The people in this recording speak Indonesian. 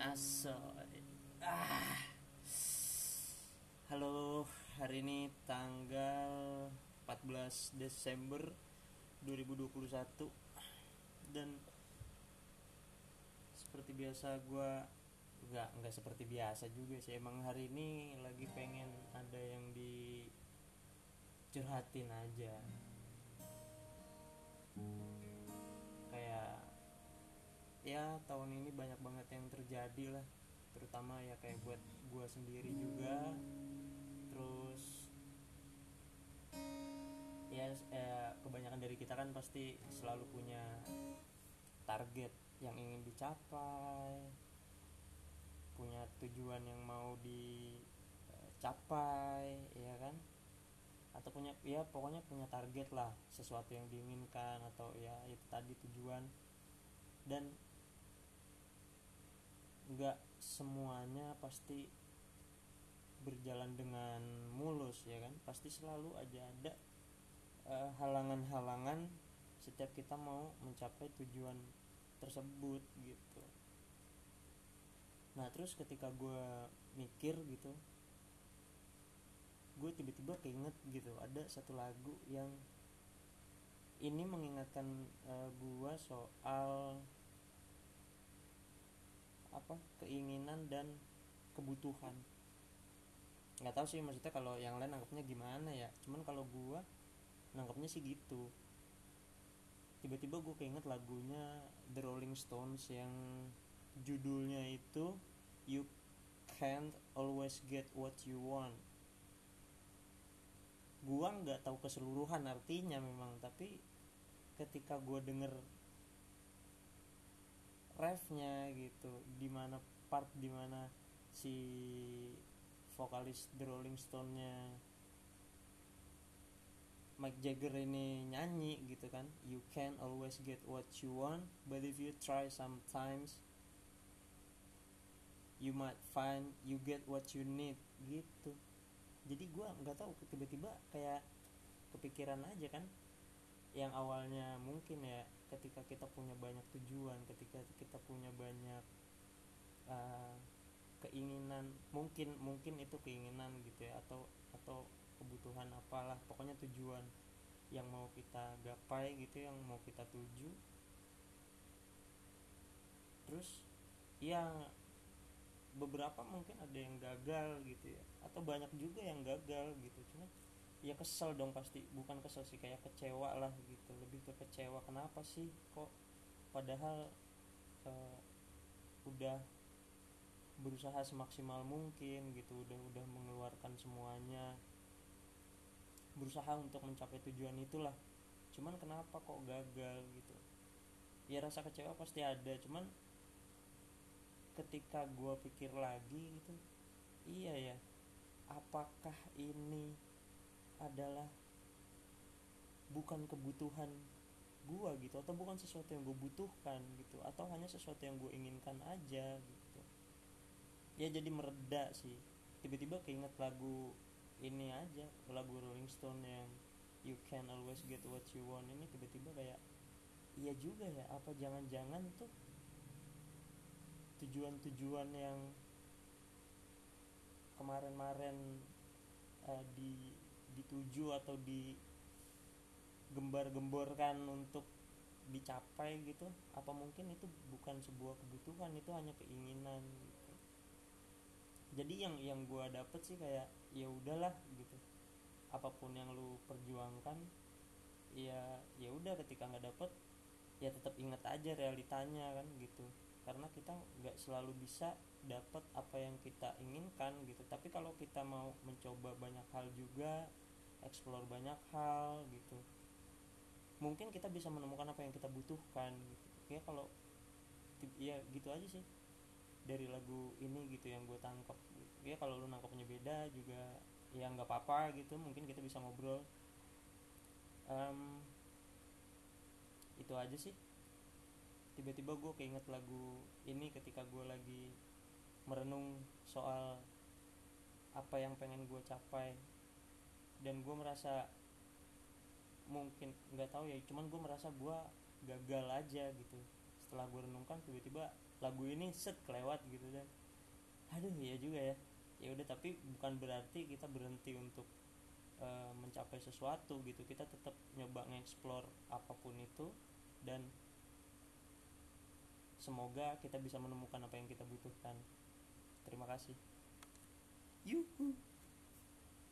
Asoy. Ah. Halo, hari ini tanggal 14 Desember 2021 dan seperti biasa gua nggak nggak seperti biasa juga sih emang hari ini lagi pengen ada yang di curhatin aja ya tahun ini banyak banget yang terjadi lah. Terutama ya kayak buat gua sendiri juga. Terus ya eh, kebanyakan dari kita kan pasti selalu punya target yang ingin dicapai punya tujuan yang mau dicapai ya kan? Atau punya ya pokoknya punya target lah sesuatu yang diinginkan atau ya itu tadi tujuan. Dan nggak semuanya pasti berjalan dengan mulus ya kan? Pasti selalu aja ada uh, halangan-halangan setiap kita mau mencapai tujuan tersebut gitu. Nah terus ketika gue mikir gitu gue tiba-tiba keinget gitu ada satu lagu yang ini mengingatkan uh, gue soal apa keinginan dan kebutuhan. Nggak tahu sih maksudnya kalau yang lain anggapnya gimana ya. Cuman kalau gue nangkapnya sih gitu. Tiba-tiba gue keinget lagunya The Rolling Stones yang judulnya itu You Can't Always Get What You Want. Gue nggak tahu keseluruhan artinya memang tapi ketika gue denger refnya gitu di mana part di mana si vokalis The Rolling Stone-nya Mike Jagger ini nyanyi gitu kan. You can always get what you want but if you try sometimes you might find you get what you need gitu. Jadi gue nggak tahu tiba-tiba kayak kepikiran aja kan yang awalnya mungkin ya ketika kita punya banyak tujuan ketika kita punya banyak uh, keinginan mungkin mungkin itu keinginan gitu ya atau atau kebutuhan apalah pokoknya tujuan yang mau kita gapai gitu yang mau kita tuju. Terus yang beberapa mungkin ada yang gagal gitu ya atau banyak juga yang gagal gitu cuma ya kesel dong pasti. Bukan kesel sih kayak kecewa lah gitu. Lebih ke kecewa kenapa sih kok padahal uh, udah berusaha semaksimal mungkin gitu udah udah mengeluarkan semuanya berusaha untuk mencapai tujuan itulah. Cuman kenapa kok gagal? Gitu. Ya rasa kecewa pasti ada. Cuman ketika gue pikir lagi gitu iya ya apakah ini adalah bukan kebutuhan gue gitu atau bukan sesuatu yang gue butuhkan gitu atau hanya sesuatu yang gue inginkan aja gitu. Ya jadi mereda sih. Tiba-tiba keinget lagu ini aja lagu Rolling Stone yang You Can Always Get What You Want ini tiba-tiba kayak iya juga ya apa jangan-jangan tuh tujuan-tujuan yang kemarin-marin uh, di dituju atau di gembar-gemborkan untuk dicapai gitu apa mungkin itu bukan sebuah kebutuhan itu hanya keinginan gitu. Jadi yang yang gue dapet sih kayak ya udahlah gitu. Apa pun yang lu perjuangkan ya ya udah ketika nggak dapet ya tetap inget aja realitanya kan gitu karena kita nggak selalu bisa dapat apa yang kita inginkan gitu. Tapi kalau kita mau mencoba banyak hal juga explore banyak hal gitu mungkin kita bisa menemukan apa yang kita butuhkan gitu. Ya kalau ya gitu aja sih dari lagu ini gitu yang gue tangkap ya kalau lu nangkapnya beda juga ya nggak apa-apa gitu mungkin kita bisa ngobrol. Um, itu aja sih tiba-tiba gue keinget lagu ini ketika gue lagi merenung soal apa yang pengen gue capai. Dan gue merasa mungkin nggak tahu ya cuman gue merasa gue gagal aja gitu. Setelah gue renungkan tiba-tiba lagu ini set kelewat gitu dan aduh iya juga ya. Ya udah tapi bukan berarti kita berhenti untuk e, mencapai sesuatu gitu. Kita tetap nyoba ngeksplor apa pun itu dan semoga kita bisa menemukan apa yang kita butuhkan. Terima kasih. Yuhu.